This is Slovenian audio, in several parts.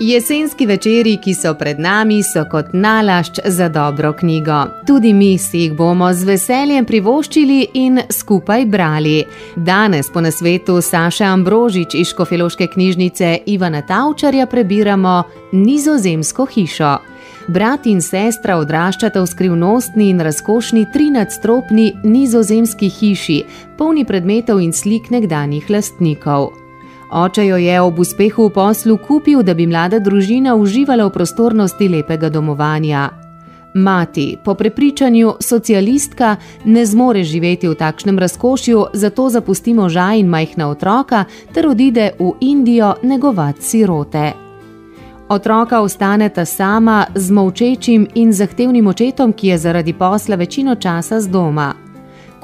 Jesenski večeri, ki so pred nami, so kot nalašč za dobro knjigo. Tudi mi si jih bomo z veseljem privoščili in skupaj brali. Danes po nasvetu Saša Ambrožič iz Škofeloške knjižnice Ivana Tavčarja prebiramo Nizozemsko hišo. Brat in sestra odraščata v skrivnostni in razkošni trinadstropni nizozemski hiši, polni predmetov in slik nekdanjih lastnikov. Oče jo je ob uspehu v poslu kupil, da bi mlada družina uživala v prostornosti lepega domovanja. Mati, po prepričanju socialistka, ne zmore živeti v takšnem razkošju, zato zapusti moža in majhna otroka ter odide v Indijo negovati sirote. Otroka ostaneta sama z molčečim in zahtevnim očetom, ki je zaradi posla večino časa z doma.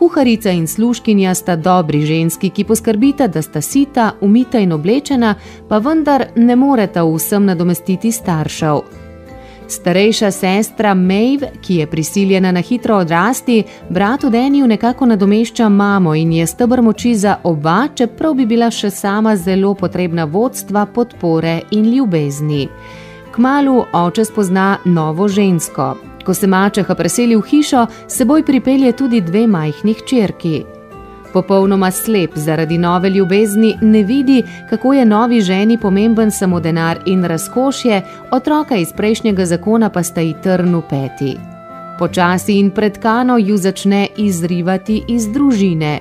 Kuharica in služkinja sta dobri ženski, ki poskrbita, da sta sita, umita in oblečena, pa vendar ne moreta vsem nadomestiti staršev. Starejša sestra Maeve, ki je prisiljena na hitro odrasti, bratu Deniju nekako nadomešča mamo in je stebr moči za oba, čeprav bi bila še sama zelo potrebna vodstva, podpore in ljubezni. Kmalu oče spozna novo žensko, Ko se mačeha preseli v hišo, seboj pripelje tudi dve majhnih črki. Popolnoma slep zaradi nove ljubezni ne vidi, kako je novi ženi pomemben samo denar in razkošje, otroka iz prejšnjega zakona pa sta ji trnu peti. Počasi in predkano ju začne izrivati iz družine.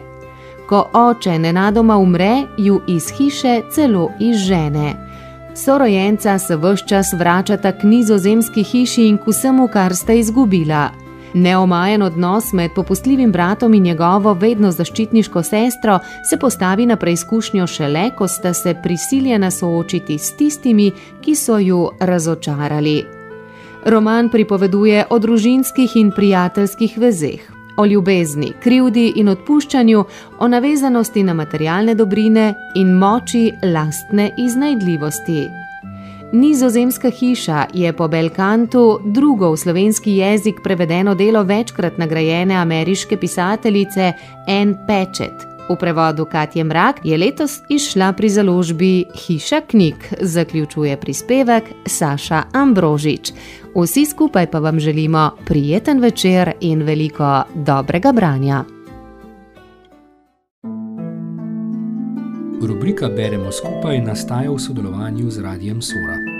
Ko oče nenadoma umre, ju iz hiše celo izžene. Sorojenca se vse čas vračata k nizozemski hiši in k vsemu, kar sta izgubila. Neomajen odnos med popustljivim bratom in njegovo vedno zaščitniško sestro se postavi na preizkušnjo šele, ko sta se prisiljena soočiti s tistimi, ki so ju razočarali. Roman pripoveduje o družinskih in prijateljskih vezeh, o ljubezni, krivdi in odpuščanju, o navezanosti na materialne dobrine in moči lastne iznajdljivosti. Nizozemska hiša je po Belkantu drugo v slovenski jezik prevedeno delo večkrat nagrajene ameriške pisateljice Anne Patchett. V prevodu Katje Mrak je letos išla pri založbi Hiša knjig, zaključuje prispevek Saša Ambrožič. Vsi skupaj pa vam želimo prijeten večer in veliko dobrega branja. Rubrika Beremo skupaj nastaja v sodelovanju z Radijem Sora.